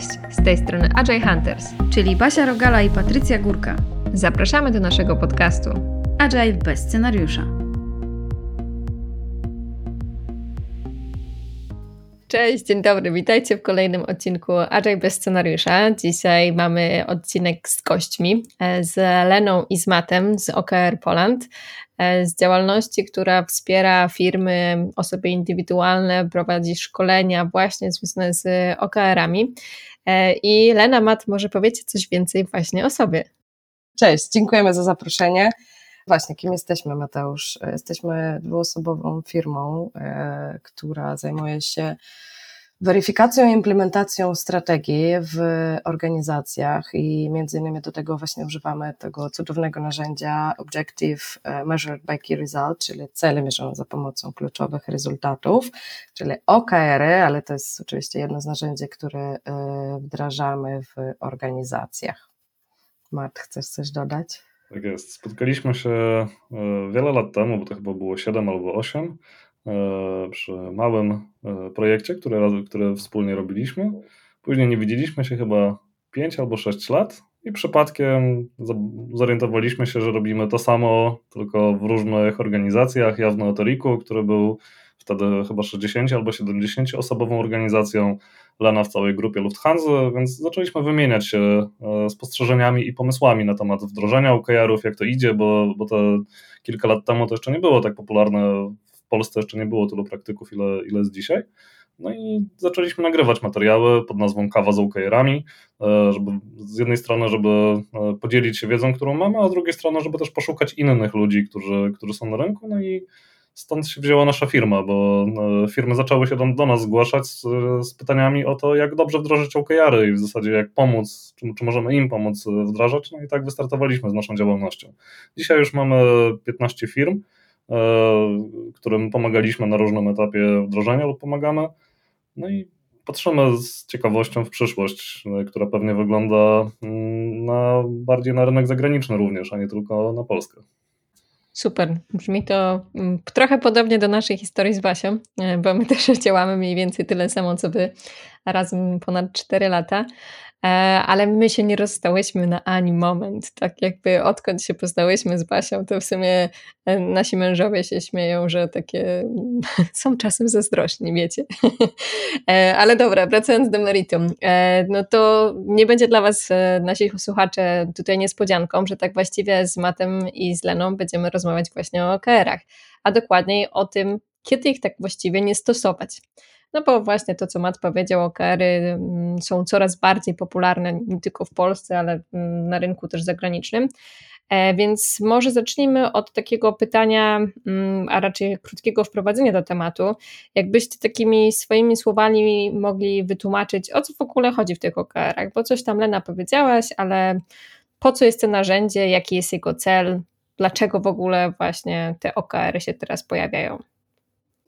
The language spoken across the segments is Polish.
Cześć, z tej strony Agile Hunters, czyli Basia Rogala i Patrycja Górka. Zapraszamy do naszego podcastu Agile bez scenariusza. Cześć, dzień dobry, witajcie w kolejnym odcinku Agile bez scenariusza. Dzisiaj mamy odcinek z gośćmi, e, z Leną i z Matem z OKR Poland, e, z działalności, która wspiera firmy, osoby indywidualne, prowadzi szkolenia właśnie związane z OKR-ami. E, I Lena, Mat, może powiecie coś więcej właśnie o sobie. Cześć, dziękujemy za zaproszenie. Właśnie, kim jesteśmy, Mateusz? Jesteśmy dwuosobową firmą, e, która zajmuje się weryfikacją i implementacją strategii w organizacjach i między innymi do tego właśnie używamy tego cudownego narzędzia Objective e, Measured by Key Result, czyli cele mierzone za pomocą kluczowych rezultatów, czyli OKR-y, ale to jest oczywiście jedno z narzędzi, które e, wdrażamy w organizacjach. Mart, chcesz coś dodać? Tak jest. Spotkaliśmy się e, wiele lat temu, bo to chyba było 7 albo 8, e, przy małym e, projekcie, które, które wspólnie robiliśmy. Później nie widzieliśmy się chyba 5 albo 6 lat i przypadkiem zorientowaliśmy się, że robimy to samo, tylko w różnych organizacjach. Ja w Neotoriku, który był wtedy chyba 60 albo 70 osobową organizacją, Lena w całej grupie Lufthansa, więc zaczęliśmy wymieniać się e, spostrzeżeniami i pomysłami na temat wdrożenia OKR-ów, jak to idzie, bo, bo to kilka lat temu to jeszcze nie było tak popularne, Polsce jeszcze nie było tylu praktyków, ile, ile jest dzisiaj. No i zaczęliśmy nagrywać materiały pod nazwą Kawa z OKR-ami, e, żeby z jednej strony, żeby e, podzielić się wiedzą, którą mamy, a z drugiej strony, żeby też poszukać innych ludzi, którzy, którzy są na rynku, no i stąd się wzięła nasza firma, bo no, firmy zaczęły się do, do nas zgłaszać z, z, pytaniami o to, jak dobrze wdrożyć OKR-y i w zasadzie jak pomóc, czy, czy, możemy im pomóc wdrażać, no i tak wystartowaliśmy z naszą działalnością. Dzisiaj już mamy 15 firm, e, którym pomagaliśmy na różnym etapie wdrożenia lub pomagamy, no i patrzymy z ciekawością w przyszłość, która pewnie wygląda mm, na, bardziej na rynek zagraniczny również, a nie tylko na Polskę. Super. Brzmi to mm, trochę podobnie do naszej historii z Basią, e, bo my też działamy mniej więcej tyle samo, co wy, razem ponad 4 lata. E, ale my się nie rozstałyśmy na ani moment. Tak jakby odkąd się poznałyśmy z Basią, to w sumie e, nasi mężowie się śmieją, że takie są czasem zazdrośni, wiecie. E, ale dobra, wracając do meritum, no to nie będzie dla Was, nasi słuchacze, tutaj niespodzianką, że tak właściwie z Matem i z Leną będziemy rozmawiać właśnie o OKR-ach, a dokładniej o tym, kiedy ich tak właściwie nie stosować. No bo właśnie to, co Matt powiedział, OKR-y mm, są coraz bardziej popularne nie tylko w Polsce, ale mm, na rynku też zagranicznym. E, więc może zacznijmy od takiego pytania, mm, a raczej krótkiego wprowadzenia do tematu. Jakbyście takimi swoimi słowami mogli wytłumaczyć, o co w ogóle chodzi w tych OKR-ach, bo coś tam Lena powiedziałaś, ale po co jest to narzędzie, jaki jest jego cel, dlaczego w ogóle właśnie te OKR-y się teraz pojawiają?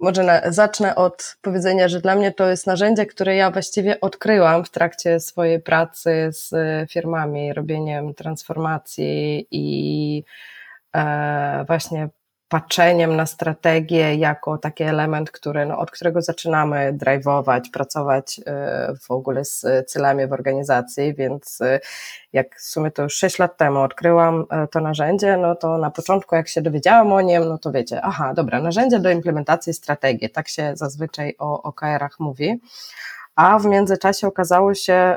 Może na, zacznę od powiedzenia, że dla mnie to jest narzędzie, które ja właściwie odkryłam w trakcie swojej pracy z firmami, robieniem transformacji i e, właśnie patrzeniem na strategię jako taki element, który, no, od którego zaczynamy drive'ować, pracować e, w ogóle z celami w organizacji, więc e, jak w sumie to już 6 lat temu odkryłam e, to narzędzie, no to na początku jak się dowiedziałam o nim, no to wiecie, aha, dobra, narzędzie do implementacji strategii, tak się zazwyczaj o OKR-ach mówi a w międzyczasie okazało się,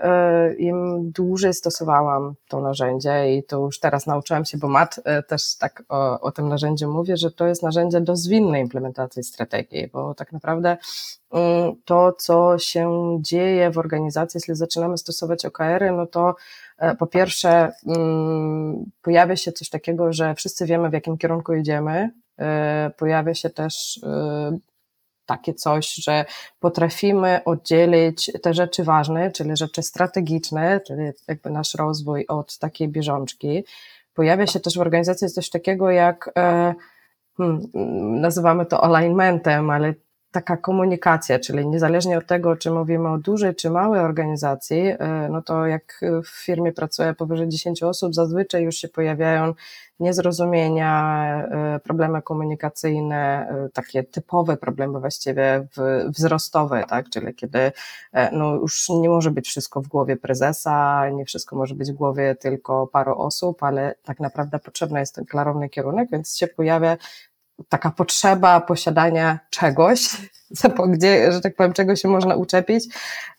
y, im dłużej stosowałam to narzędzie i to już teraz nauczyłam się, bo Mat y, też tak o, o tym narzędziu mówię, że to jest narzędzie do zwinnej implementacji strategii, bo tak naprawdę y, to, co się dzieje w organizacji, jeśli zaczynamy stosować OKR-y, no to po pierwsze pojawia się coś takiego, że wszyscy wiemy, w jakim kierunku idziemy, pojawia się też takie coś, że potrafimy oddzielić te rzeczy ważne, czyli rzeczy strategiczne, czyli jakby nasz rozwój od takiej bieżączki. Pojawia się też w organizacji coś takiego jak, e, hmm, nazywamy to alignmentem, ale taka komunikacja, czyli niezależnie od tego, czy mówimy o dużej czy małej organizacji, no to jak w firmie pracuje powyżej 10 osób, zazwyczaj już się pojawiają niezrozumienia, problemy komunikacyjne, takie typowe problemy właściwie wzrostowe, tak, czyli kiedy no już nie może być wszystko w głowie prezesa, nie wszystko może być w głowie tylko paru osób, ale tak naprawdę potrzebny jest ten klarowny kierunek, więc się pojawia taka potrzeba posiadania czegoś, gdzie, że tak powiem, czego się można uczepić.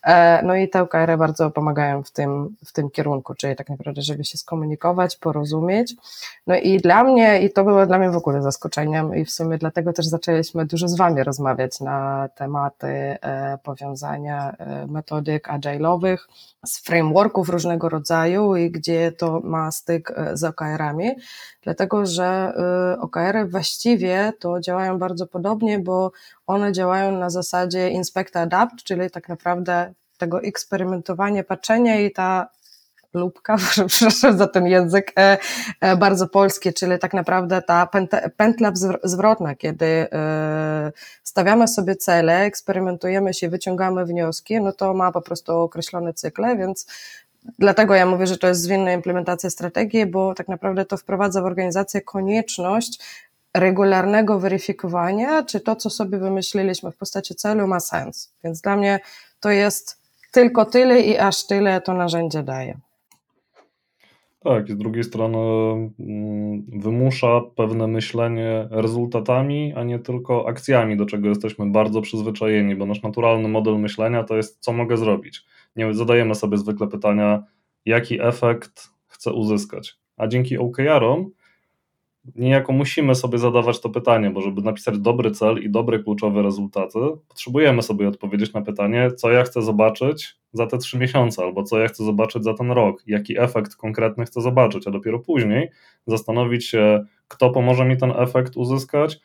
E, no i te OKR bardzo pomagają w tym, w tym kierunku, czyli tak naprawdę, żeby się skomunikować, porozumieć. No i dla mnie, i to było dla mnie w ogóle zaskoczeniem i w sumie dlatego też zaczęliśmy dużo z Wami rozmawiać na tematy e, powiązania e, metodyk agile'owych z frameworków różnego rodzaju i gdzie to ma styk z OKR-ami, dlatego że OKR-y właściwie to działają bardzo podobnie, bo one działają na zasadzie inspect adapt, czyli tak naprawdę tego eksperymentowania, patrzenia i ta lubka, przepraszam za ten język e, e, bardzo polski, czyli tak naprawdę ta pętla zwrotna, kiedy e, stawiamy sobie cele, eksperymentujemy się, wyciągamy wnioski, no to ma po prostu określone cykle, więc Dlatego ja mówię, że to jest zwinna implementacja strategii, bo tak naprawdę to wprowadza w organizację konieczność regularnego weryfikowania, czy to, co sobie wymyśliliśmy w postaci celu, ma sens. Więc dla mnie to jest tylko tyle i aż tyle to narzędzie daje. Tak, i z drugiej strony mm, wymusza pewne myślenie rezultatami, a nie tylko akcjami, do czego jesteśmy bardzo przyzwyczajeni, bo nasz naturalny model myślenia to jest, co mogę zrobić. Nie zadajemy sobie zwykle pytania, jaki efekt chcę uzyskać. A dzięki OKR-om niejako musimy sobie zadawać to pytanie, bo żeby napisać dobry cel i dobre kluczowe rezultaty, potrzebujemy sobie odpowiedzieć na pytanie, co ja chcę zobaczyć za te trzy miesiące, albo co ja chcę zobaczyć za ten rok, jaki efekt konkretny chcę zobaczyć, a dopiero później zastanowić się, kto pomoże mi ten efekt uzyskać,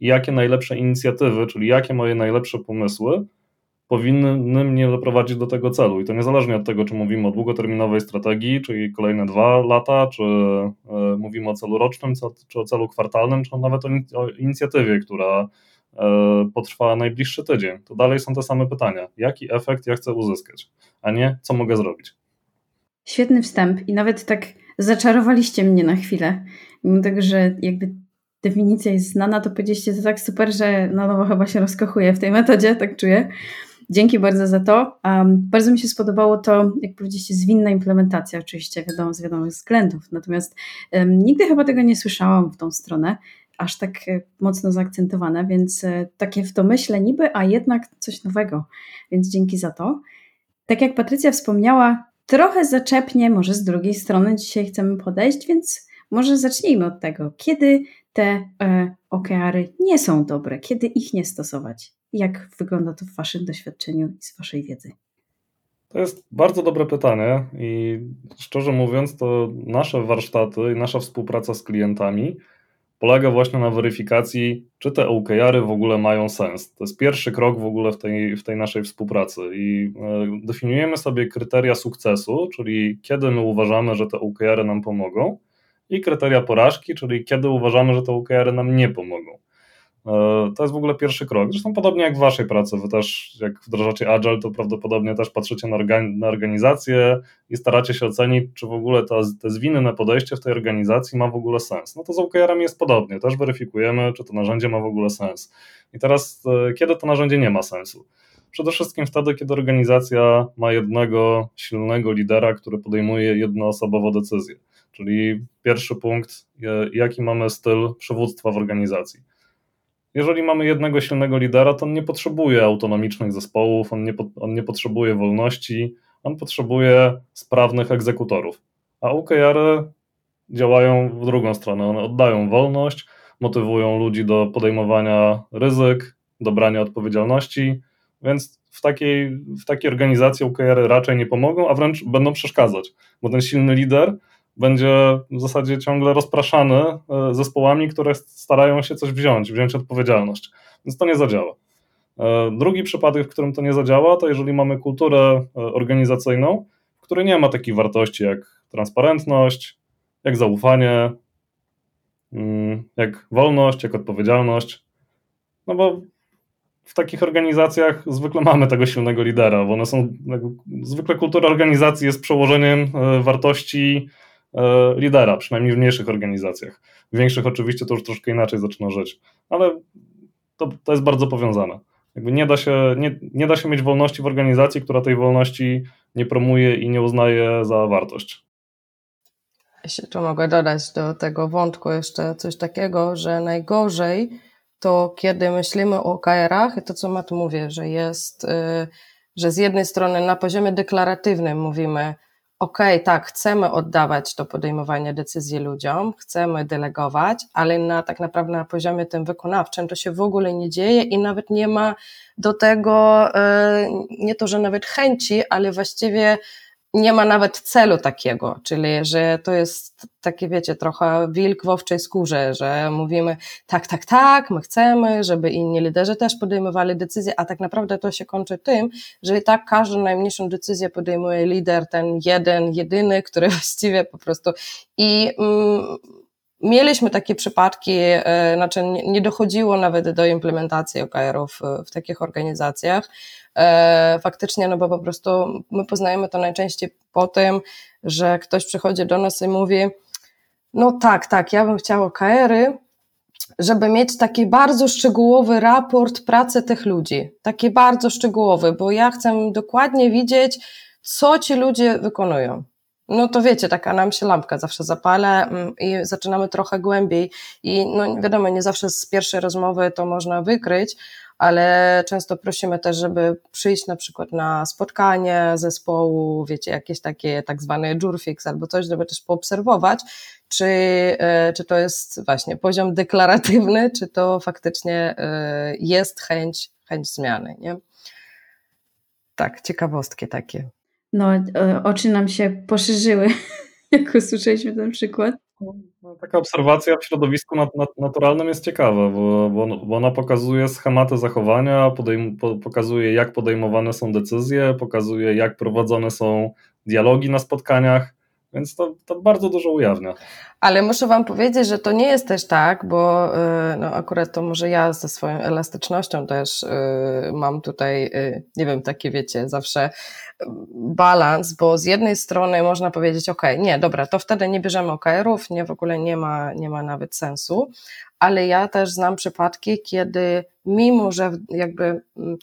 jakie najlepsze inicjatywy, czyli jakie moje najlepsze pomysły powinny mnie doprowadzić do tego celu. I to niezależnie od tego, czy mówimy o długoterminowej strategii, czyli kolejne dwa lata, czy e, mówimy o celu rocznym, czy o celu kwartalnym, czy nawet o inicjatywie, która e, potrwa najbliższy tydzień. To dalej są te same pytania. Jaki efekt ja chcę uzyskać, a nie co mogę zrobić. Świetny wstęp i nawet tak zaczarowaliście mnie na chwilę. Mimo tego, że jakby definicja jest znana, to powiedzieliście to tak super, że na nowo chyba się rozkochuje w tej metodzie, tak czuję. Dzięki bardzo za to. Um, bardzo mi się spodobało to, jak powiedzieliście, zwinna implementacja, oczywiście wiadomo, z wiadomych względów. Natomiast um, nigdy chyba tego nie słyszałam w tą stronę, aż tak e, mocno zaakcentowane, więc e, takie w to myślę niby, a jednak coś nowego. Więc dzięki za to. Tak jak Patrycja wspomniała, trochę zaczepnie, może z drugiej strony dzisiaj chcemy podejść, więc może zacznijmy od tego, kiedy te e, OKR-y nie są dobre, kiedy ich nie stosować. Jak wygląda to w Waszym doświadczeniu i z Waszej wiedzy? To jest bardzo dobre pytanie i szczerze mówiąc, to nasze warsztaty i nasza współpraca z klientami polega właśnie na weryfikacji, czy te OKR-y w ogóle mają sens. To jest pierwszy krok w ogóle w tej, w tej naszej współpracy i e, definiujemy sobie kryteria sukcesu, czyli kiedy my uważamy, że te OKR-y nam pomogą i kryteria porażki, czyli kiedy uważamy, że te OKR-y nam nie pomogą. E, to jest w ogóle pierwszy krok. Zresztą podobnie jak w waszej pracy, wy też jak wdrażacie Agile, to prawdopodobnie też patrzycie na, organi na organizację i staracie się ocenić, czy w ogóle to, te zwinne podejście w tej organizacji ma w ogóle sens. No to z OKR-em jest podobnie, też weryfikujemy, czy to narzędzie ma w ogóle sens. I teraz, e, kiedy to narzędzie nie ma sensu? Przede wszystkim wtedy, kiedy organizacja ma jednego silnego lidera, który podejmuje jednoosobowo decyzję. Czyli pierwszy punkt, e, jaki mamy styl przywództwa w organizacji jeżeli mamy jednego silnego lidera, to on nie potrzebuje autonomicznych zespołów, on nie, on nie potrzebuje wolności, on potrzebuje sprawnych egzekutorów. A OKR-y działają w drugą stronę. One oddają wolność, motywują ludzi do podejmowania ryzyk, do brania odpowiedzialności, więc w takiej, w takiej organizacji OKR-y raczej nie pomogą, a wręcz będą przeszkadzać, bo ten silny lider będzie w zasadzie ciągle rozpraszany e, zespołami, które starają się coś wziąć, wziąć odpowiedzialność. Więc to nie zadziała. E, drugi przypadek, w którym to nie zadziała, to jeżeli mamy kulturę e, organizacyjną, w której nie ma takich wartości jak transparentność, jak zaufanie, mm, jak wolność, jak odpowiedzialność. No bo w takich organizacjach zwykle mamy tego silnego lidera, bo one są, zwykle kultura organizacji jest przełożeniem wartości lidera, przynajmniej w mniejszych organizacjach. W większych oczywiście to już troszkę inaczej zaczyna żyć, ale to, to jest bardzo powiązane. Jakby nie, da się, nie, nie da się mieć wolności w organizacji, która tej wolności nie promuje i nie uznaje za wartość. Jeśli tu mogę dodać do tego wątku jeszcze coś takiego, że najgorzej to kiedy myślimy o OKR-ach i to, co Mat mówię, że jest, y, że z jednej strony na poziomie deklaratywnym mówimy, OK, tak, chcemy oddawać to podejmowanie decyzji ludziom, chcemy delegować, ale na tak naprawdę na poziomie tym wykonawczym to się w ogóle nie dzieje i nawet nie ma do tego, y, nie to, że nawet chęci, ale właściwie nie ma nawet celu takiego, czyli że to jest takie, wiecie, trochę wilk w owczej skórze, że mówimy tak, tak, tak, my chcemy, żeby inni liderzy też podejmowali decyzje, a tak naprawdę to się kończy tym, że i tak każdą najmniejszą decyzję podejmuje lider, ten jeden, jedyny, który właściwie po prostu i mm, Mieliśmy takie przypadki, e, znaczy nie dochodziło nawet do implementacji OKR-ów w takich organizacjach, faktycznie, no bo po prostu my poznajemy to najczęściej po tym, że ktoś przychodzi do nas i mówi, no tak, tak, ja bym chciał OKR-y, żeby mieć taki bardzo szczegółowy raport pracy tych ludzi, taki bardzo szczegółowy, bo ja chcę dokładnie widzieć, co ci ludzie wykonują. No to wiecie, taka nam się lampka zawsze zapala mm, i zaczynamy trochę głębiej i no wiadomo, nie zawsze z pierwszej rozmowy to można wykryć, ale często prosimy też, żeby przyjść na przykład na spotkanie zespołu, wiecie, jakieś takie tak zwane jurfix albo coś, żeby też poobserwować, czy, e, czy to jest właśnie poziom deklaratywny, czy to faktycznie e, jest chęć, chęć zmiany, nie? Tak, ciekawostki takie. No, e, oczy nam się poszerzyły, jak usłyszeliśmy ten przykład. No, taka obserwacja w środowisku nat nat naturalnym jest ciekawa, bo, bo, bo, ona pokazuje schematy zachowania, pokazuje jak podejmowane są decyzje, pokazuje jak prowadzone są dialogi na spotkaniach, więc to, to bardzo dużo ujawnia. Ale muszę Wam powiedzieć, że to nie jest też tak, bo y, no akurat to może ja ze swoją elastycznością też y, mam tutaj, y, nie wiem, takie wiecie, zawsze balans, bo z jednej strony można powiedzieć, ok, nie, dobra, to wtedy nie bierzemy OKR-ów, nie, w ogóle nie ma, nie ma nawet sensu, ale ja też znam przypadki, kiedy mimo, że jakby mm,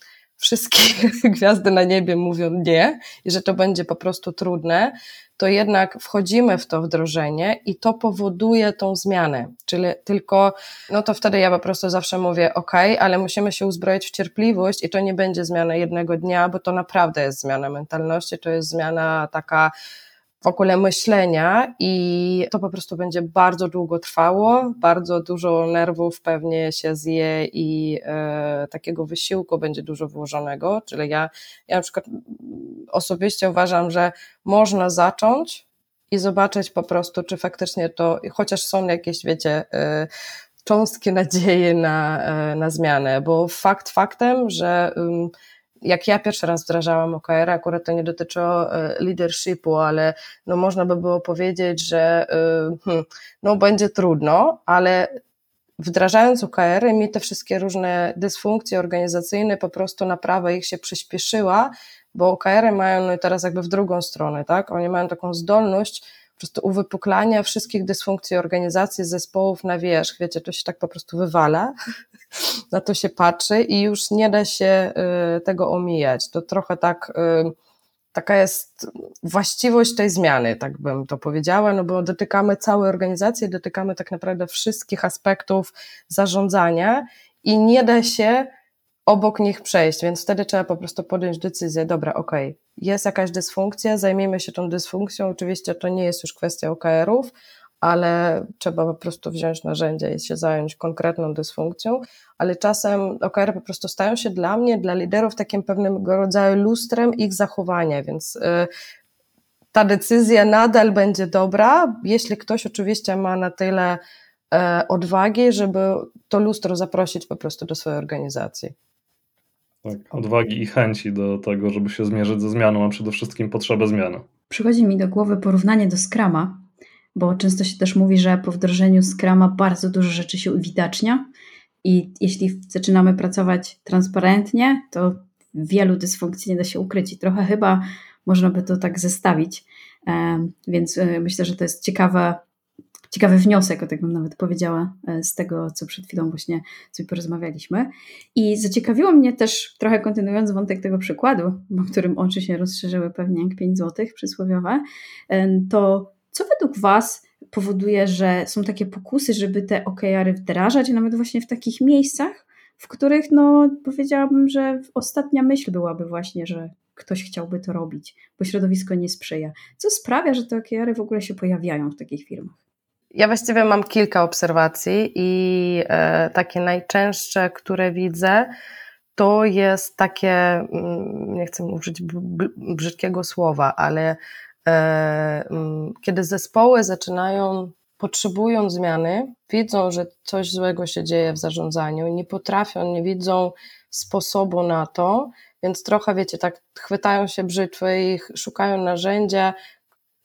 wszystkie gwiazdy na niebie mówią nie i że to będzie po prostu trudne, to jednak wchodzimy w to wdrożenie i to powoduje tą zmianę. Czyli tylko, no to wtedy ja po prostu zawsze mówię, ok, ale musimy się uzbroić w cierpliwość i to nie będzie zmiana jednego dnia, bo to naprawdę jest zmiana mentalności, to jest zmiana taka w ogóle myślenia i to po prostu będzie bardzo długo trwało, bardzo dużo nerwów pewnie się zje i e, takiego wysiłku będzie dużo włożonego, czyli ja, ja na przykład osobiście uważam, że można zacząć i zobaczyć po prostu, czy faktycznie to, chociaż są jakieś, wiecie, e, cząstki nadziei na, e, na zmianę, bo fakt faktem, że jak ja pierwszy raz wdrażałam OKR, akurat to nie dotyczyło e, leadershipu, ale no można by było powiedzieć, że e, hmm, no będzie trudno, ale wdrażając OKR-y mi te wszystkie różne dysfunkcje organizacyjne po prostu naprawa ich się przyspieszyła, bo OKR-y mają no teraz jakby w drugą stronę, tak? Oni mają taką zdolność po prostu uwypuklania wszystkich dysfunkcji organizacji, zespołów na wierzch, wiecie, to się tak po prostu wywala na to się patrzy i już nie da się y, tego omijać. To trochę tak, y, taka jest właściwość tej zmiany, tak bym to powiedziała, no bo dotykamy całej organizacji, dotykamy tak naprawdę wszystkich aspektów zarządzania i nie da się obok nich przejść, więc wtedy trzeba po prostu podjąć decyzję, dobra, okej, jest jakaś dysfunkcja, zajmijmy się tą dysfunkcją, oczywiście to nie jest już kwestia OKR-ów, ale trzeba po prostu wziąć narzędzia i się zająć konkretną dysfunkcją, ale czasem OKR po prostu stają się dla mnie, dla liderów takim pewnego rodzaju lustrem ich zachowania, więc y, ta decyzja nadal będzie dobra, jeśli ktoś oczywiście ma na tyle e, odwagi, żeby to lustro zaprosić po prostu do swojej organizacji. Tak, odwagi i chęci do tego, żeby się zmierzyć ze zmianą, a przede wszystkim potrzebę zmiany. Przychodzi mi do głowy porównanie do Scrama, bo często się też mówi, że po wdrożeniu Scrama bardzo dużo rzeczy się uwidacznia I jeśli zaczynamy pracować transparentnie, to wielu dysfunkcji nie da się ukryć i trochę chyba można by to tak zestawić. Więc myślę, że to jest ciekawe ciekawy wniosek, o tak bym nawet powiedziała, e, z tego, co przed chwilą właśnie sobie porozmawialiśmy. I zaciekawiło mnie też, trochę kontynuując wątek tego przykładu, o którym oczy się rozszerzyły pewnie jak 5 zł przysłowiowe, e, to co według Was powoduje, że są takie pokusy, żeby te OKR-y wdrażać, nawet właśnie w takich miejscach, w których no powiedziałabym, że ostatnia myśl byłaby właśnie, że ktoś chciałby to robić, bo środowisko nie sprzyja. Co sprawia, że te OKR-y w ogóle się pojawiają w takich firmach? Ja właściwie mam kilka obserwacji i e, takie najczęstsze, które widzę, to jest takie, mm, nie chcę użyć brzydkiego słowa, ale kiedy zespoły zaczynają, potrzebują zmiany, widzą, że coś złego się dzieje w zarządzaniu, nie potrafią, nie widzą sposobu na to, więc trochę, wiecie, tak chwytają się brzytwy i szukają narzędzia,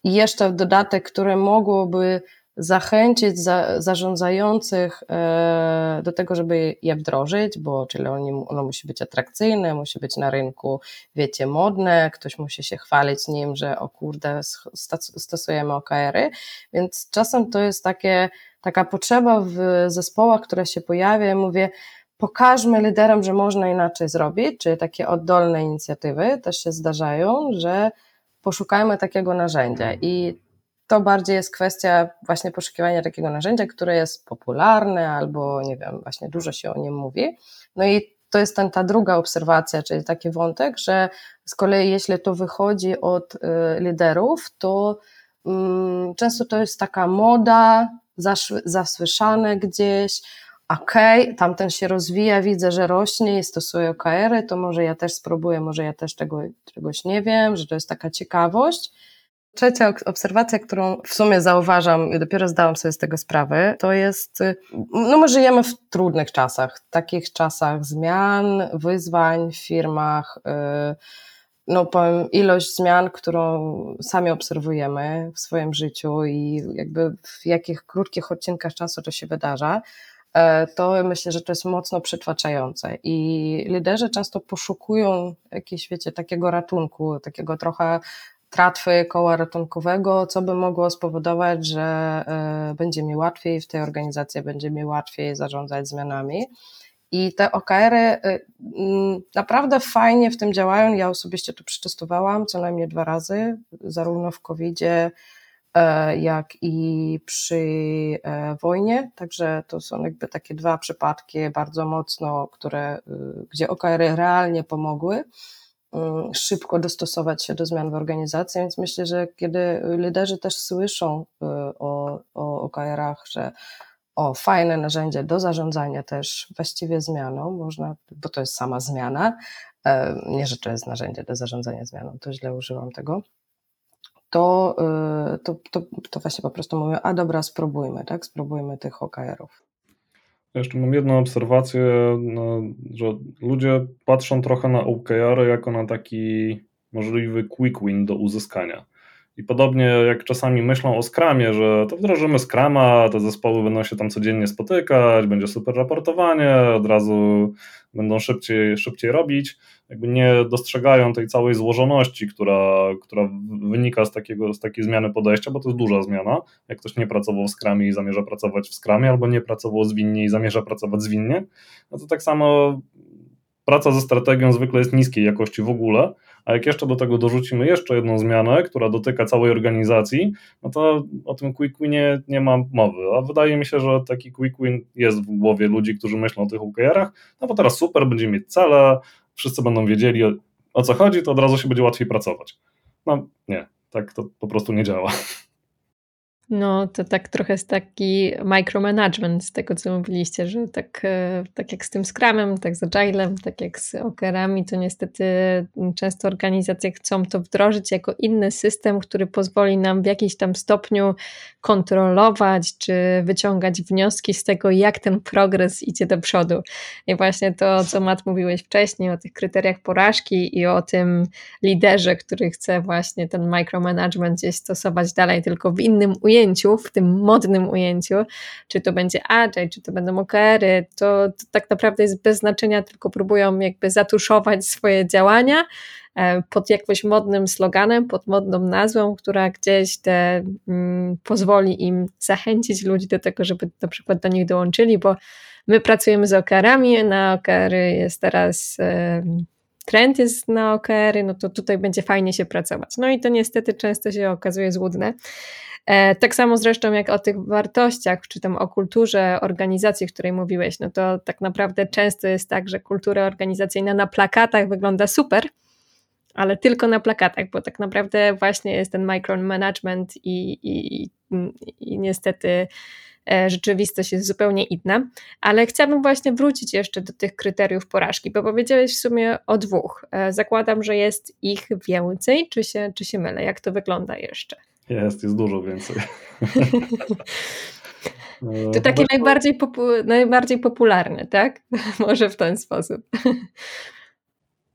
i jeszcze w dodatek, które mogłoby zachęcić za, zarządzających e, do tego, żeby je wdrożyć, bo czyli oni, ono musi być atrakcyjne, musi być na rynku, wiecie, modne, ktoś musi się chwalić nim, że o kurde, stosujemy OKR-y, więc czasem to jest takie, taka potrzeba w zespołach, która się pojawia, ja mówię, pokażmy liderom, że można inaczej zrobić, czyli takie oddolne inicjatywy też się zdarzają, że poszukajmy takiego narzędzia. I to bardziej jest kwestia właśnie poszukiwania takiego narzędzia, które jest popularne albo nie wiem, właśnie dużo się o nim mówi. No i to jest ten, ta druga obserwacja, czyli taki wątek, że z kolei jeśli to wychodzi od y, liderów, to y, często to jest taka moda, zasłyszane gdzieś, okej, okay, tamten się rozwija, widzę, że rośnie i stosuje OKR-y, to może ja też spróbuję, może ja też tego, czegoś nie wiem, że to jest taka ciekawość. Trzecia obserwacja, którą w sumie zauważam, dopiero zdałam sobie z tego sprawę, to jest, no my żyjemy w trudnych czasach, takich czasach zmian, wyzwań w firmach, y, no powiem, ilość zmian, którą sami obserwujemy w swoim życiu i jakby w jakich krótkich odcinkach czasu to się wydarza, e, to myślę, że to jest mocno przytłaczające. I liderzy często poszukują jakiegoś, wiecie, takiego ratunku, takiego trochę tratwy koła ratunkowego, co by mogło spowodować, że e, będzie mi łatwiej w tej organizacji, będzie mi łatwiej zarządzać zmianami. I te OKR-y e, naprawdę fajnie w tym działają. Ja osobiście to przetestowałam co najmniej dwa razy, zarówno w COVID-zie, e, jak i przy wojnie. Także to są jakby takie dwa przypadki bardzo mocno, które, gdzie OKR-y realnie pomogły. Y, szybko dostosować się do zmian w organizacji, więc myślę, że kiedy liderzy też słyszą y, o, o OKR-ach, że o, fajne narzędzie do zarządzania też właściwie zmianą, można, bo to jest sama zmiana, e, nie, że to jest narzędzie do zarządzania zmianą, to źle użyłam tego, to, y, to, to, to właśnie po prostu mówię, a dobra, spróbujmy, tak, spróbujmy tych OKR-ów. Jeszcze mam jedną obserwację, no, że ludzie patrzą trochę na OKR jako na taki możliwy quick win do uzyskania. I podobnie jak czasami myślą o skramie, że to wdrożymy skrama, te zespoły będą się tam codziennie spotykać, będzie super raportowanie, od razu będą szybciej, szybciej robić, jakby nie dostrzegają tej całej złożoności, która, która wynika z, takiego, z takiej zmiany podejścia, bo to jest duża zmiana. Jak ktoś nie pracował w skramie i zamierza pracować w skramie, albo nie pracował zwinnie i zamierza pracować zwinnie, no to tak samo praca ze strategią zwykle jest niskiej jakości w ogóle, a jak jeszcze do tego dorzucimy jeszcze jedną zmianę, która dotyka całej organizacji, no to o tym quick winie nie ma mowy. A wydaje mi się, że taki quick win jest w głowie ludzi, którzy myślą o tych OKR-ach, no bo teraz super, będziemy mieć cele, wszyscy będą wiedzieli o, o co chodzi, to od razu się będzie łatwiej pracować. No nie, tak to po prostu nie działa. No, to tak trochę jest taki micromanagement z tego, co mówiliście, że tak, e, tak jak z tym Scrumem, tak z Agilem, tak jak z OKR-ami, to niestety często organizacje chcą to wdrożyć jako inny system, który pozwoli nam w jakimś tam stopniu kontrolować, czy wyciągać wnioski z tego, jak ten progres idzie do przodu. I właśnie to, co Matt mówiłeś wcześniej, o tych kryteriach porażki i o tym liderze, który chce właśnie ten micromanagement gdzieś stosować dalej, tylko w innym ujęciu, ujęciu, w tym modnym ujęciu, czy to będzie Agile, czy to będą OKR-y, to, to tak naprawdę jest bez znaczenia, tylko próbują jakby zatuszować swoje działania e, pod jakimś modnym sloganem, pod modną nazwą, która gdzieś te, mm, pozwoli im zachęcić ludzi do tego, żeby na przykład do nich dołączyli, bo my pracujemy z OKR-ami, na OKR-y jest teraz trend jest na OKR-y, no to tutaj będzie fajnie się pracować. No i to niestety często się okazuje złudne. E, tak samo zresztą jak o tych wartościach, czy tam o kulturze organizacji, o której mówiłeś, no to tak naprawdę często jest tak, że kultura organizacyjna na plakatach wygląda super, ale tylko na plakatach, bo tak naprawdę właśnie jest ten micromanagement i, i, i, niestety E, rzeczywistość jest zupełnie inna, ale chciałabym właśnie wrócić jeszcze do tych kryteriów porażki, bo powiedziałeś w sumie o dwóch. E, zakładam, że jest ich więcej, czy się, czy się mylę? Jak to wygląda jeszcze? Jest, jest dużo więcej. To taki najbardziej, popu- najbardziej popularny, tak? Może w ten sposób.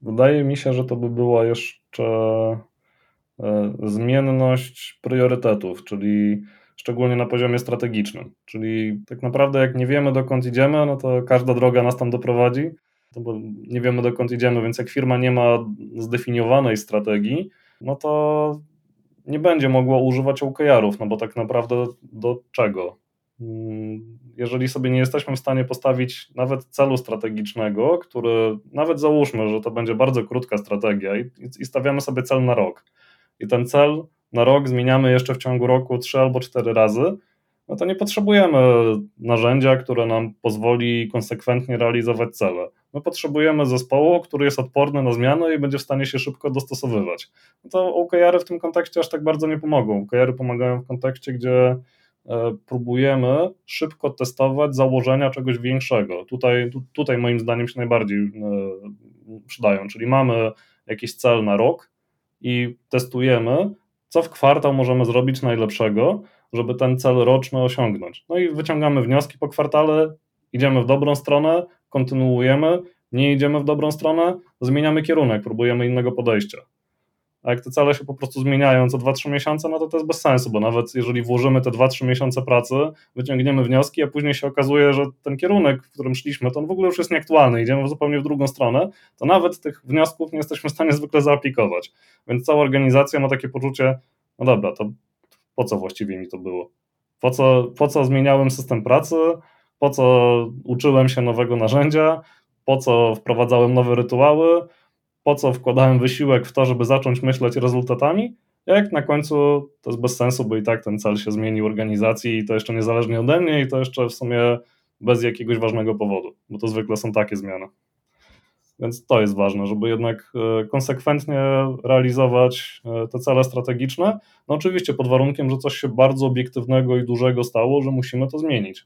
Wydaje mi się, że to by była jeszcze e, zmienność priorytetów, czyli szczególnie na poziomie strategicznym. Czyli tak naprawdę, jak nie wiemy, dokąd idziemy, no to każda droga nas tam doprowadzi, no bo nie wiemy, dokąd idziemy, więc jak firma nie ma zdefiniowanej strategii, no to nie będzie mogła używać OKR-ów, no bo tak naprawdę do czego? Mm, jeżeli sobie nie jesteśmy w stanie postawić nawet celu strategicznego, który nawet załóżmy, że to będzie bardzo krótka strategia i, i stawiamy sobie cel na rok, i ten cel na rok zmieniamy jeszcze w ciągu roku trzy albo cztery razy, no to nie potrzebujemy narzędzia, które nam pozwoli konsekwentnie realizować cele. My potrzebujemy zespołu, który jest odporny na zmiany i będzie w stanie się szybko dostosowywać. No to OKR-y w tym kontekście aż tak bardzo nie pomogą. OKR-y pomagają w kontekście, gdzie e, próbujemy szybko testować założenia czegoś większego. Tutaj, tu, tutaj moim zdaniem się najbardziej e, przydają, czyli mamy jakiś cel na rok i testujemy, co w kwartał możemy zrobić najlepszego, żeby ten cel roczny osiągnąć. No i wyciągamy wnioski po kwartale, idziemy w dobrą stronę, kontynuujemy, nie idziemy w dobrą stronę, zmieniamy kierunek, próbujemy innego podejścia. A jak te cele się po prostu zmieniają co 2-3 miesiące, no to to jest bez sensu, bo nawet jeżeli włożymy te 2-3 miesiące pracy, wyciągniemy wnioski, a później się okazuje, że ten kierunek, w którym szliśmy, to on w ogóle już jest nieaktualny, idziemy zupełnie w drugą stronę, to nawet tych wniosków nie jesteśmy w stanie zwykle zaaplikować. Więc cała organizacja ma takie poczucie, no dobra, to po co właściwie mi to było? Po co, po co zmieniałem system pracy? Po co uczyłem się nowego narzędzia? Po co wprowadzałem nowe rytuały? po co wkładałem wysiłek w to, żeby zacząć myśleć rezultatami, jak na końcu to jest bez sensu, bo i tak ten cel się zmienił organizacji i to jeszcze niezależnie ode mnie i to jeszcze w sumie bez jakiegoś ważnego powodu, bo to zwykle są takie zmiany. Więc to jest ważne, żeby jednak e, konsekwentnie realizować e, te cele strategiczne. No oczywiście pod warunkiem, że coś się bardzo obiektywnego i dużego stało, że musimy to zmienić.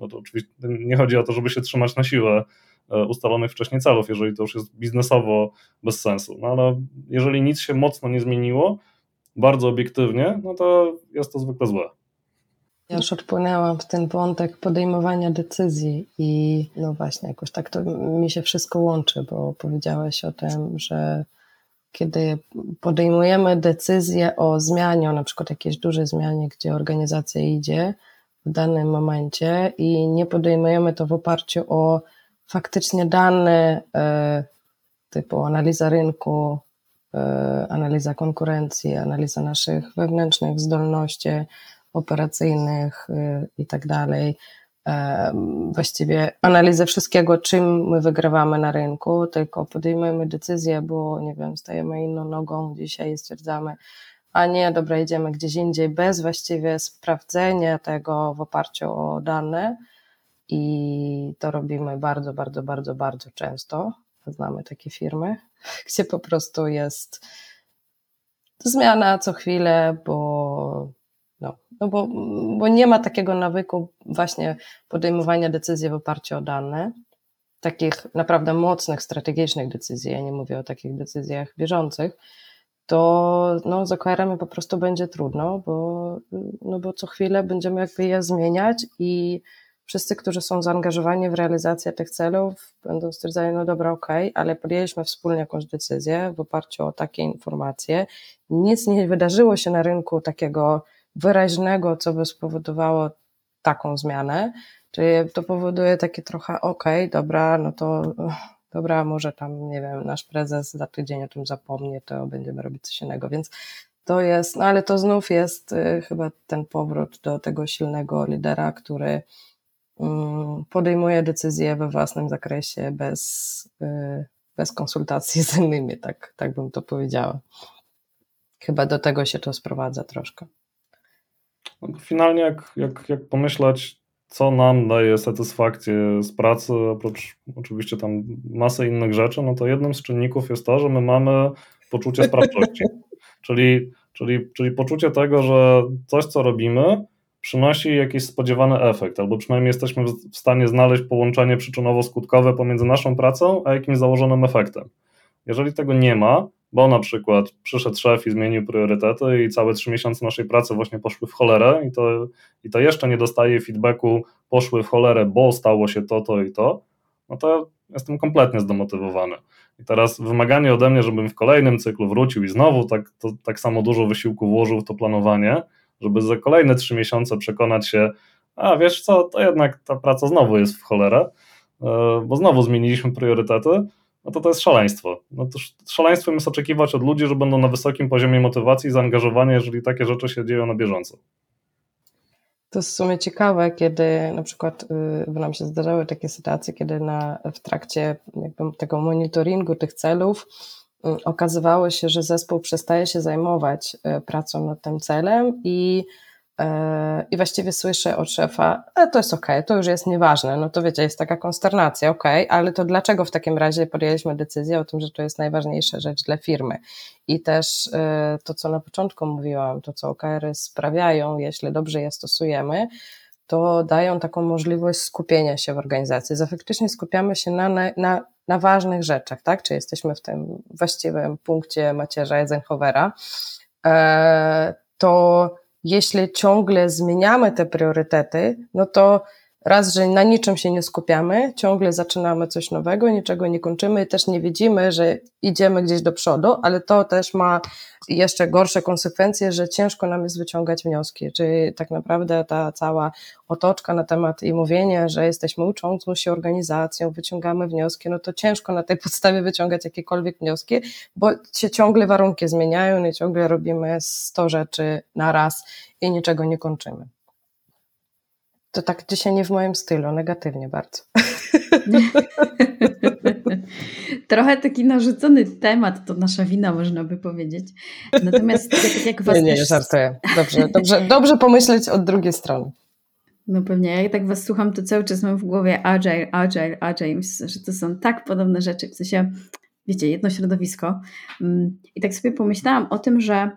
No to oczywiście nie chodzi o to, żeby się trzymać na siłę E, ustalonych wcześniej celów, jeżeli to już jest biznesowo bez sensu. No ale jeżeli nic się mocno nie zmieniło, bardzo obiektywnie, no to jest to zwykle złe. Ja już odpłynęłam w ten wątek podejmowania decyzji i no właśnie, jakoś tak to mi się wszystko łączy, bo powiedziałeś o tym, że kiedy podejmujemy decyzję o zmianie, o na przykład jakiejś dużej zmianie, gdzie organizacja idzie w danym momencie i nie podejmujemy to w oparciu o faktycznie dane e, typu analiza rynku, e, analiza konkurencji, analiza naszych wewnętrznych zdolności operacyjnych e, i tak dalej, właściwie analizę wszystkiego, czym my wygrywamy na rynku, tylko podejmujemy decyzję, bo nie wiem, stajemy inną nogą dzisiaj i stwierdzamy, a nie, dobra, idziemy gdzieś indziej, bez właściwie sprawdzenia tego w oparciu o dane, i to robimy bardzo, bardzo, bardzo, bardzo często. Znamy takie firmy, gdzie po prostu jest zmiana co chwilę, bo, no, no bo, bo nie ma takiego nawyku właśnie podejmowania decyzji w oparciu o dane, takich naprawdę mocnych, strategicznych decyzji, ja nie mówię o takich decyzjach bieżących, to no, z OKR-ami po prostu będzie trudno, bo, no bo co chwilę będziemy jakby je zmieniać i wszyscy, którzy są zaangażowani w realizację tych celów, będą stwierdzali, no dobra, okej, okay, ale podjęliśmy wspólnie jakąś decyzję w oparciu o takie informacje. Nic nie wydarzyło się na rynku takiego wyraźnego, co by spowodowało taką zmianę. Czyli to powoduje takie trochę, okej, okay, dobra, no to dobra, może tam, nie wiem, nasz prezes za tydzień o tym zapomnie, to będziemy robić coś innego. Więc to jest, no ale to znów jest y, chyba ten powrót do tego silnego lidera, który mm, podejmuje decyzje we własnym zakresie bez, y, bez konsultacji z innymi, tak, tak bym to powiedziała. Chyba do tego się to sprowadza troszkę. Finalnie, jak, jak, jak pomyśleć, co nam daje satysfakcję z pracy, oprócz oczywiście tam masy innych rzeczy, no to jednym z czynników jest to, że my mamy poczucie sprawczości. czyli, czyli, czyli poczucie tego, że coś, co robimy, przynosi jakiś spodziewany efekt, albo przynajmniej jesteśmy w stanie znaleźć połączenie przyczynowo-skutkowe pomiędzy naszą pracą a jakimś założonym efektem. Jeżeli tego nie ma, bo na przykład przyszedł szef i zmienił priorytety i całe trzy miesiące naszej pracy właśnie poszły w cholerę i to, i to jeszcze nie dostaje feedbacku, poszły w cholerę, bo stało się to, to i to, no to jestem kompletnie zdemotywowany. I teraz wymaganie ode mnie, żebym w kolejnym cyklu wrócił i znowu tak, to, tak samo dużo wysiłku włożył w to planowanie, żeby za kolejne trzy miesiące przekonać się, a wiesz co, to jednak ta praca znowu jest w cholerę, e, bo znowu zmieniliśmy priorytety, no to to jest szaleństwo. No to szaleństwem jest oczekiwać od ludzi, że będą na wysokim poziomie motywacji i zaangażowania, jeżeli takie rzeczy się dzieją na bieżąco. To jest w sumie ciekawe, kiedy na przykład y, nam się zdarzały takie sytuacje, kiedy na, w trakcie tego monitoringu tych celów y, okazywało się, że zespół przestaje się zajmować y, pracą nad tym celem i I właściwie słyszę od szefa, ale to jest okej, okay, to już jest nieważne. No to wiecie, jest taka konsternacja, okej, okay, ale to dlaczego w takim razie podjęliśmy decyzję o tym, że to jest najważniejsza rzecz dla firmy? I też e, to, co na początku mówiłam, to, co OKR-y sprawiają, jeśli dobrze je stosujemy, to dają taką możliwość skupienia się w organizacji. Za faktycznie skupiamy się na, na, na ważnych rzeczach, tak? Czy jesteśmy w tym właściwym punkcie macierza Eisenhowera, e, to jeśli ciągle zmieniamy te priorytety, no to raz, że na niczym się nie skupiamy, ciągle zaczynamy coś nowego, niczego nie kończymy też nie widzimy, że idziemy gdzieś do przodu, ale to też ma jeszcze gorsze konsekwencje, że ciężko nam jest wyciągać wnioski. Czyli tak naprawdę ta cała otoczka na temat i mówienie, że jesteśmy uczącą się organizacją, wyciągamy wnioski, no to ciężko na tej podstawie wyciągać jakiekolwiek wnioski, bo się ciągle warunki zmieniają i ciągle robimy 100 rzeczy na raz i niczego nie kończymy. To tak dzisiaj nie w moim stylu, negatywnie bardzo. Trochę taki narzucony temat, to nasza wina, można by powiedzieć. Natomiast tak jak was. Nie, nie, też... żartuję. Dobrze, dobrze, dobrze pomyśleć od drugiej strony. No pewnie, jak tak was słucham, to cały czas mam w głowie agile, agile, agile, Myślę, że to są tak podobne rzeczy, w sensie, wiecie, jedno środowisko. Mm, I tak sobie pomyślałam o tym, że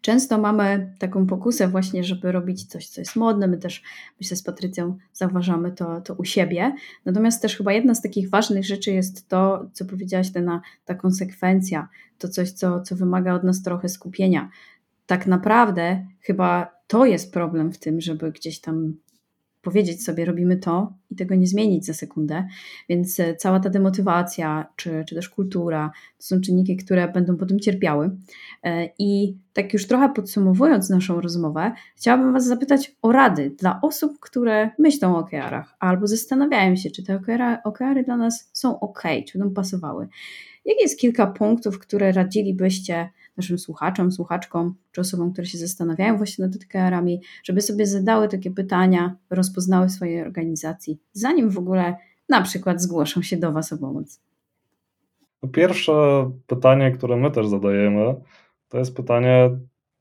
Często mamy taką pokusę właśnie, żeby robić coś, co jest modne. My też, myślę, z Patrycją zauważamy to, to u siebie. Natomiast też chyba jedna z takich ważnych rzeczy jest to, co powiedziałaś, ta, ta konsekwencja, to coś, co, co wymaga od nas trochę skupienia. Tak naprawdę chyba to jest problem w tym, żeby gdzieś tam powiedzieć sobie, robimy to i tego nie zmienić za sekundę. Więc e, cała ta demotywacja, czy, czy też kultura, to są czynniki, które będą potem cierpiały. E, I tak już trochę podsumowując naszą rozmowę, chciałabym Was zapytać o rady dla osób, które myślą o OKR-ach albo zastanawiają się, czy te OKR-y dla nas są ok, czy będą pasowały. Jakie jest kilka punktów, które radzilibyście naszym słuchaczom, słuchaczkom, czy osobom, które się zastanawiają właśnie nad OKR-ami, żeby sobie zadały takie pytania, rozpoznały w swojej organizacji, zanim w ogóle na przykład zgłoszą się do Was o pomoc? Pierwsze pytanie, które my też zadajemy, to jest pytanie,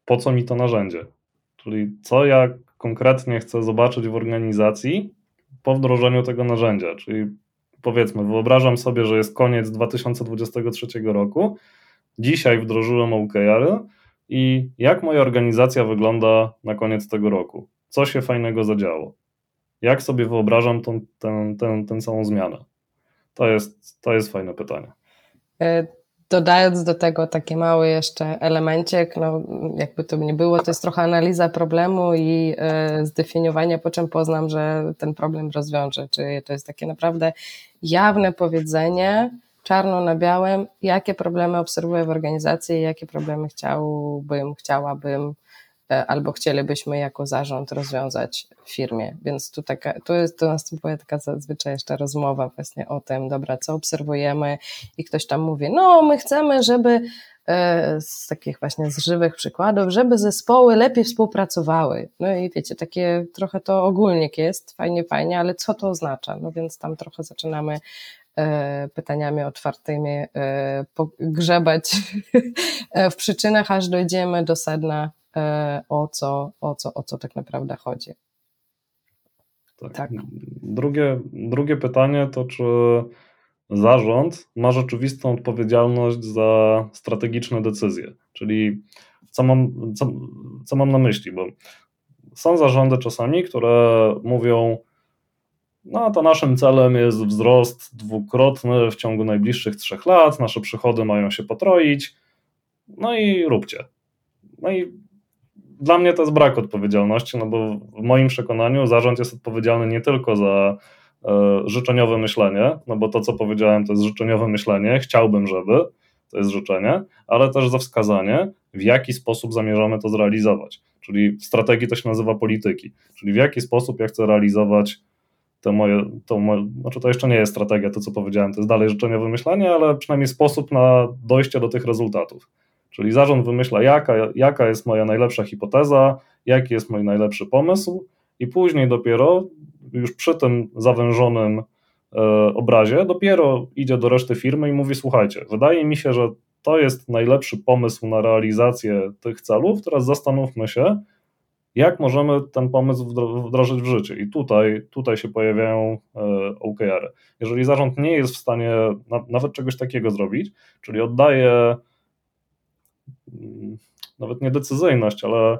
po co mi to narzędzie? Czyli co ja konkretnie chcę zobaczyć w organizacji po wdrożeniu tego narzędzia. Czyli powiedzmy, wyobrażam sobie, że jest koniec 2023 roku Dzisiaj wdrożyłem OKR-y i jak moja organizacja wygląda na koniec tego roku? Co się fajnego zadziało? Jak sobie wyobrażam tą, tę, tę, tę całą zmianę? To jest, to jest fajne pytanie. E, dodając do tego taki mały jeszcze elemencik, no jakby to nie było, to jest trochę analiza problemu i e, zdefiniowanie, po czym poznam, że ten problem rozwiąże. Czyli to jest takie naprawdę jawne powiedzenie, czarno na białym, jakie problemy obserwuję w organizacji, jakie problemy chciałbym, chciałabym e, albo chcielibyśmy jako zarząd rozwiązać w firmie. Więc tu, taka, tu, jest, tu następuje taka zazwyczaj jeszcze rozmowa właśnie o tym, dobra, co obserwujemy i ktoś tam mówi, no my chcemy, żeby e, z takich właśnie z żywych przykładów, żeby zespoły lepiej współpracowały. No i wiecie, takie trochę to ogólnik jest, fajnie, fajnie, ale co to oznacza? No więc tam trochę zaczynamy pytaniami otwartymi e, grzebać w przyczynach, aż dojdziemy do sedna, e, o co, o co, o co tak naprawdę chodzi. Tak. tak. Drugie, drugie pytanie to, czy zarząd ma rzeczywistą odpowiedzialność za strategiczne decyzje? Czyli co mam, co, co mam na myśli? Bo są zarządy czasami, które mówią, no to naszym celem jest wzrost dwukrotny w ciągu najbliższych trzech lat, nasze przychody mają się potroić, no i róbcie. No i dla mnie to jest brak odpowiedzialności, no bo w moim przekonaniu zarząd jest odpowiedzialny nie tylko za e, życzeniowe myślenie, no bo to, co powiedziałem, to jest życzeniowe myślenie, chciałbym, żeby, to jest życzenie, ale też za wskazanie, w jaki sposób zamierzamy to zrealizować. Czyli w strategii to się nazywa polityki, czyli w jaki sposób ja chcę realizować to moje, to moje, znaczy to jeszcze nie jest strategia, to co powiedziałem, to jest dalej życzeniowe myślenie, ale przynajmniej sposób na dojście do tych rezultatów. Czyli zarząd wymyśla, jaka, jaka jest moja najlepsza hipoteza, jaki jest mój najlepszy pomysł, i później dopiero, już przy tym zawężonym e, obrazie, dopiero idzie do reszty firmy i mówi: Słuchajcie, wydaje mi się, że to jest najlepszy pomysł na realizację tych celów. Teraz zastanówmy się, jak możemy ten pomysł wdrożyć w życie. I tutaj, tutaj się pojawiają e, OKR-y. Jeżeli zarząd nie jest w stanie nawet czegoś takiego zrobić, czyli oddaje mm, nawet nie decyzyjność, ale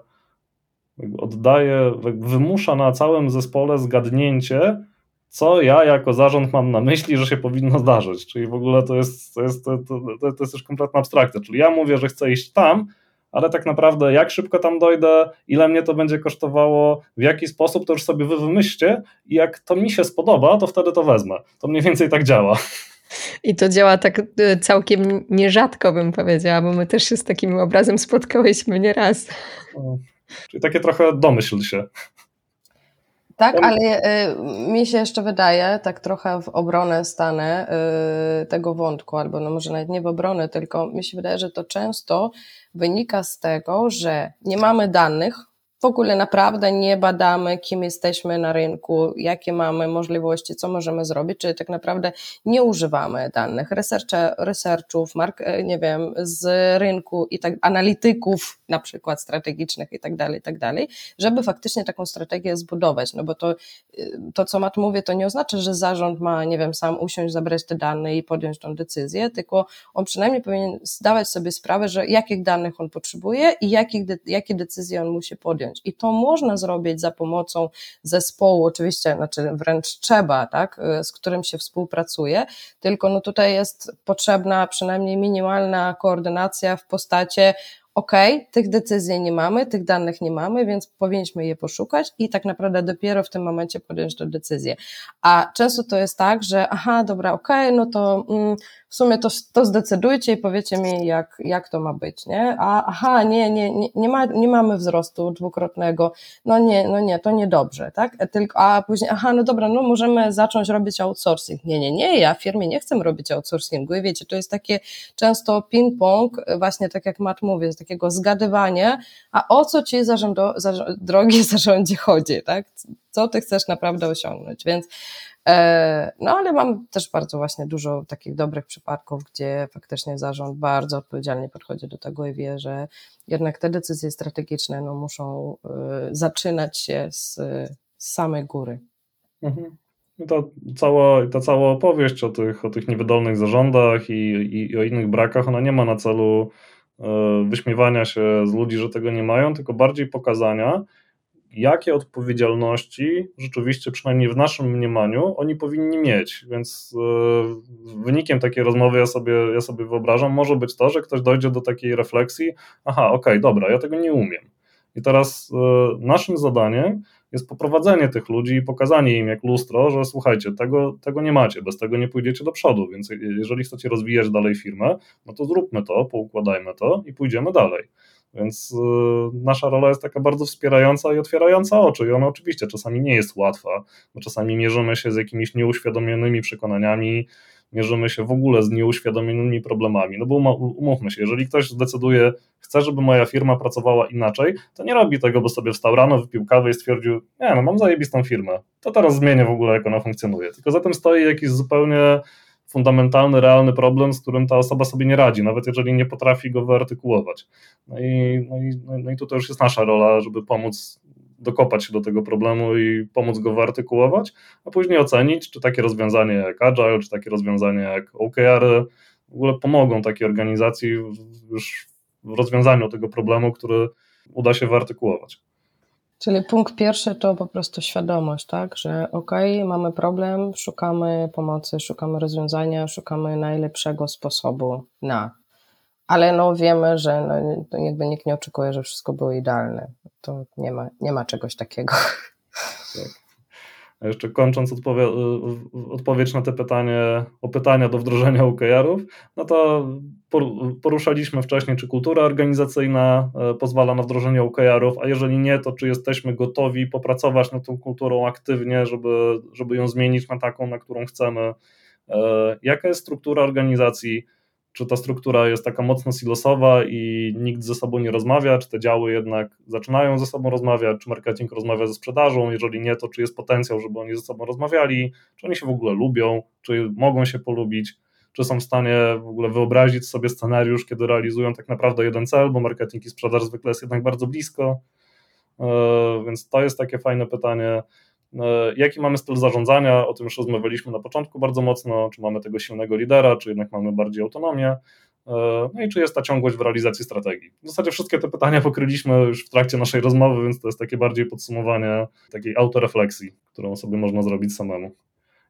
oddaje, wymusza na całym zespole zgadnięcie, co ja jako zarząd mam na myśli, że się powinno zdarzyć. Czyli w ogóle to jest, to jest, to, to, to jest już kompletna abstrakcja. Czyli ja mówię, że chcę iść tam, ale tak naprawdę jak szybko tam dojdę, ile mnie to będzie kosztowało, w jaki sposób, to już sobie wy wymyślcie i jak to mi się spodoba, to wtedy to wezmę. To mniej więcej tak działa. I to działa tak e, całkiem nierzadko, bym powiedziała, bo my też się z takim obrazem spotkałyśmy nieraz. No, czyli takie trochę domyśl się. Tak, ale y, mi się jeszcze wydaje, tak trochę w obronę stanę y, tego wątku, albo no może nawet nie w obronę, tylko mi się wydaje, że to często wynika z tego, że nie mamy danych, w ogóle naprawdę nie badamy, kim jesteśmy na rynku, jakie mamy możliwości, co możemy zrobić, czyli tak naprawdę nie używamy danych, researchów, mark, e, nie wiem, z rynku i tak, analityków na przykład strategicznych i tak dalej, i tak dalej, żeby faktycznie taką strategię zbudować, no bo to, y, to co Mat mówię, to nie oznacza, że zarząd ma, nie wiem, sam usiąść, zabrać te dane i podjąć tą decyzję, tylko on przynajmniej powinien zdawać sobie sprawę, że jakich danych on potrzebuje i jakich, jakie decyzje on musi podjąć i to można zrobić za pomocą zespołu, oczywiście, znaczy wręcz trzeba, tak, z którym się współpracuje, tylko no tutaj jest potrzebna przynajmniej minimalna koordynacja w postaci OK, tych decyzji nie mamy, tych danych nie mamy, więc powinniśmy je poszukać i tak naprawdę dopiero w tym momencie podjąć tę decyzję. A często to jest tak, że aha, dobra, OK, no to mm, w sumie to, to zdecydujcie i powiecie mi, jak, jak to ma być, nie? A aha, nie, nie, nie, nie, ma, nie mamy wzrostu dwukrotnego, no nie, no nie, to niedobrze, tak? Tylko, a później, aha, no dobra, no możemy zacząć robić outsourcing. Nie, nie, nie, ja w firmie nie chcę robić outsourcingu i wiecie, to jest takie często ping-pong, właśnie tak jak Matt mówi, takiego zgadywania, a o co ci zarządo, zarząd, drogi zarządzie chodzi, tak? Co ty chcesz naprawdę osiągnąć, więc E, no ale mam też bardzo właśnie dużo takich dobrych przypadków, gdzie faktycznie zarząd bardzo odpowiedzialnie podchodzi do tego i wie, że jednak te decyzje strategiczne no, muszą e, zaczynać się z, z samej góry. Mhm. To cała, ta cała opowieść o tych, o tych niewydolnych zarządach i, i, i o innych brakach, ona nie ma na celu wyśmiewania się z ludzi, że tego nie mają, tylko bardziej pokazania, jakie odpowiedzialności rzeczywiście, przynajmniej w naszym mniemaniu, oni powinni mieć. Więc e, wynikiem takiej rozmowy ja sobie, ja sobie wyobrażam, może być to, że ktoś dojdzie do takiej refleksji, aha, okej, okay, dobra, ja tego nie umiem. I teraz e, naszym zadaniem jest poprowadzenie tych ludzi i pokazanie im jak lustro, że słuchajcie, tego, tego nie macie, bez tego nie pójdziecie do przodu, więc jeżeli chcecie rozwijać dalej firmę, no to zróbmy to, poukładajmy to i pójdziemy dalej. Więc y, nasza rola jest taka bardzo wspierająca i otwierająca oczy. I ona oczywiście czasami nie jest łatwa, bo czasami mierzymy się z jakimiś nieuświadomionymi przekonaniami, mierzymy się w ogóle z nieuświadomionymi problemami. No bo umówmy się, jeżeli ktoś zdecyduje, chce, żeby moja firma pracowała inaczej, to nie robi tego, bo sobie wstał rano, wypił kawę i stwierdził, nie no, mam zajebistą firmę, to teraz zmienię w ogóle, jak ona funkcjonuje. Tylko za tym stoi jakiś zupełnie fundamentalny, realny problem, z którym ta osoba sobie nie radzi, nawet jeżeli nie potrafi go wyartykułować. No i, no i, no i tutaj już jest nasza rola, żeby pomóc dokopać się do tego problemu i pomóc go wyartykułować, a później ocenić, czy takie rozwiązanie jak Agile, czy takie rozwiązanie jak OKR w ogóle pomogą takiej organizacji już w rozwiązaniu tego problemu, który uda się wyartykułować. Czyli punkt pierwszy to po prostu świadomość, tak, że okej, okay, mamy problem, szukamy pomocy, szukamy rozwiązania, szukamy najlepszego sposobu na. Ale no wiemy, że no, jakby nikt nie oczekuje, że wszystko było idealne. To nie ma, nie ma czegoś takiego. Tak. A jeszcze kończąc odpowie odpowiedź na te pytanie, o pytania do wdrożenia OKR-ów, no to poruszaliśmy wcześniej, czy kultura organizacyjna e, pozwala na wdrożenie OKR-ów, a jeżeli nie, to czy jesteśmy gotowi popracować nad tą kulturą aktywnie, żeby, żeby ją zmienić na taką, na którą chcemy. E, jaka jest struktura organizacji? Czy ta struktura jest taka mocno silosowa i nikt ze sobą nie rozmawia, czy te działy jednak zaczynają ze sobą rozmawiać, czy marketing rozmawia ze sprzedażą, jeżeli nie, to czy jest potencjał, żeby oni ze sobą rozmawiali, czy oni się w ogóle lubią, czy mogą się polubić, czy są w stanie w ogóle wyobrazić sobie scenariusz, kiedy realizują tak naprawdę jeden cel, bo marketing i sprzedaż zwykle jest jednak bardzo blisko, e, więc to jest takie fajne pytanie. E, jaki mamy styl zarządzania? O tym już rozmawialiśmy na początku bardzo mocno. Czy mamy tego silnego lidera, czy jednak mamy bardziej autonomię? E, no i czy jest ta ciągłość w realizacji strategii? W zasadzie wszystkie te pytania pokryliśmy już w trakcie naszej rozmowy, więc to jest takie bardziej podsumowanie takiej autorefleksji, którą sobie można zrobić samemu.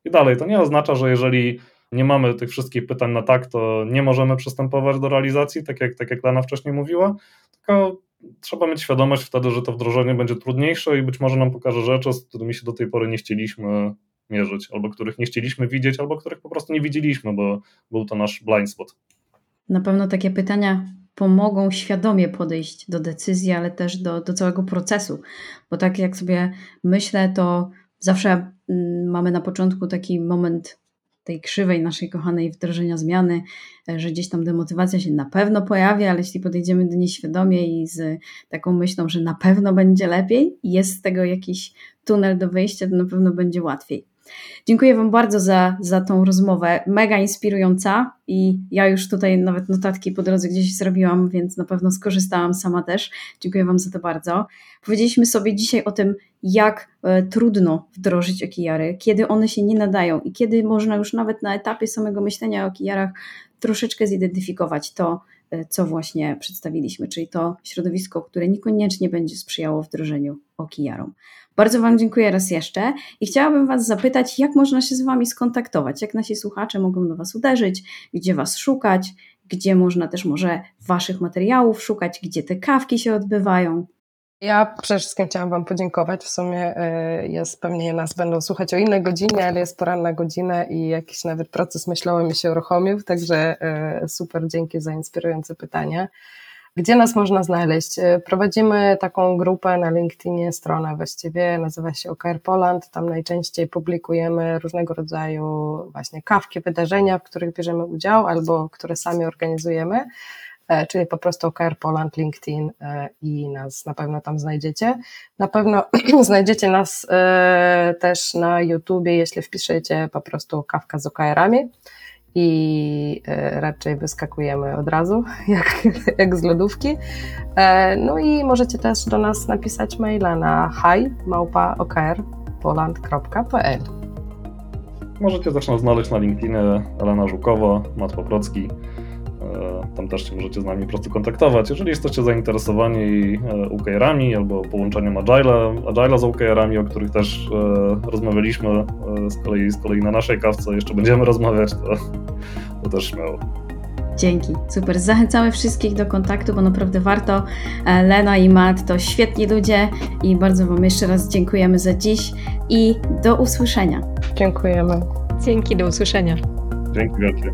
I dalej, to nie oznacza, że jeżeli nie mamy tych wszystkich pytań na tak, to nie możemy przystępować do realizacji, tak jak, tak jak Lena wcześniej mówiła, tylko trzeba mieć świadomość wtedy, że to wdrożenie będzie trudniejsze i być może nam pokaże rzeczy, z którymi się do tej pory nie chcieliśmy mierzyć, albo których nie chcieliśmy widzieć, albo których po prostu nie widzieliśmy, bo był to nasz blind spot. Na pewno takie pytania pomogą świadomie podejść do decyzji, ale też do, do całego procesu, bo tak jak sobie myślę, to zawsze mm, mamy na początku taki moment tej krzywej naszej kochanej wdrożenia zmiany, e, że gdzieś tam demotywacja się na pewno pojawi, ale jeśli podejdziemy do niej świadomie i z taką myślą, że na pewno będzie lepiej jest z tego jakiś tunel do wyjścia, to na pewno będzie łatwiej. Dziękuję Wam bardzo za, za tą rozmowę. Mega inspirująca i ja już tutaj nawet notatki po drodze gdzieś zrobiłam, więc na pewno skorzystałam sama też. Dziękuję Wam za to bardzo. Powiedzieliśmy sobie dzisiaj o tym, jak e, trudno wdrożyć okijary, kiedy one się nie nadają i kiedy można już nawet na etapie samego myślenia o okijarach troszeczkę zidentyfikować to, co właśnie przedstawiliśmy, czyli to środowisko, które niekoniecznie będzie sprzyjało wdrożeniu okijarom. Bardzo Wam dziękuję raz jeszcze i chciałabym Was zapytać, jak można się z Wami skontaktować, jak nasi słuchacze mogą do Was uderzyć, gdzie Was szukać, gdzie można też może Waszych materiałów szukać, gdzie te kawki się odbywają. Ja przede wszystkim chciałam Wam podziękować. W sumie e, jest pewnie nas będą słuchać o innej godzinie, ale jest poranna godzina i jakiś nawet proces myślowy mi się uruchomił, także e, super, dzięki za inspirujące pytania. Gdzie nas można znaleźć? E, prowadzimy taką grupę na LinkedInie, stronę właściwie, nazywa się OKR Poland. Tam najczęściej publikujemy różnego rodzaju właśnie kawki, wydarzenia, w których bierzemy udział albo które sami organizujemy czyli po prostu OKR Poland, LinkedIn e, i nas na pewno tam znajdziecie. Na pewno znajdziecie nas też na YouTubie, jeśli wpiszecie po prostu kawka z OKR-ami i e, raczej wyskakujemy od razu, jak, jak z lodówki. E, no i możecie też do nas napisać maila na hi.okrpoland.pl Możecie też nas znaleźć na LinkedInie Elena Żukowa, Mat Poprocki. E, tam też się możecie z nami po prostu kontaktować. Jeżeli jesteście zainteresowani OKR-ami albo połączeniem Agile, Agile z OKR-ami, o których też rozmawialiśmy z kolei, z kolei na naszej kawce, jeszcze będziemy rozmawiać, to, to też śmiało. Dzięki, super. Zachęcamy wszystkich do kontaktu, bo naprawdę warto. E, Lena i Matt to świetni ludzie i bardzo Wam jeszcze raz dziękujemy za dziś i do usłyszenia. Dziękujemy. Dzięki, do usłyszenia. Dzięki wielkie.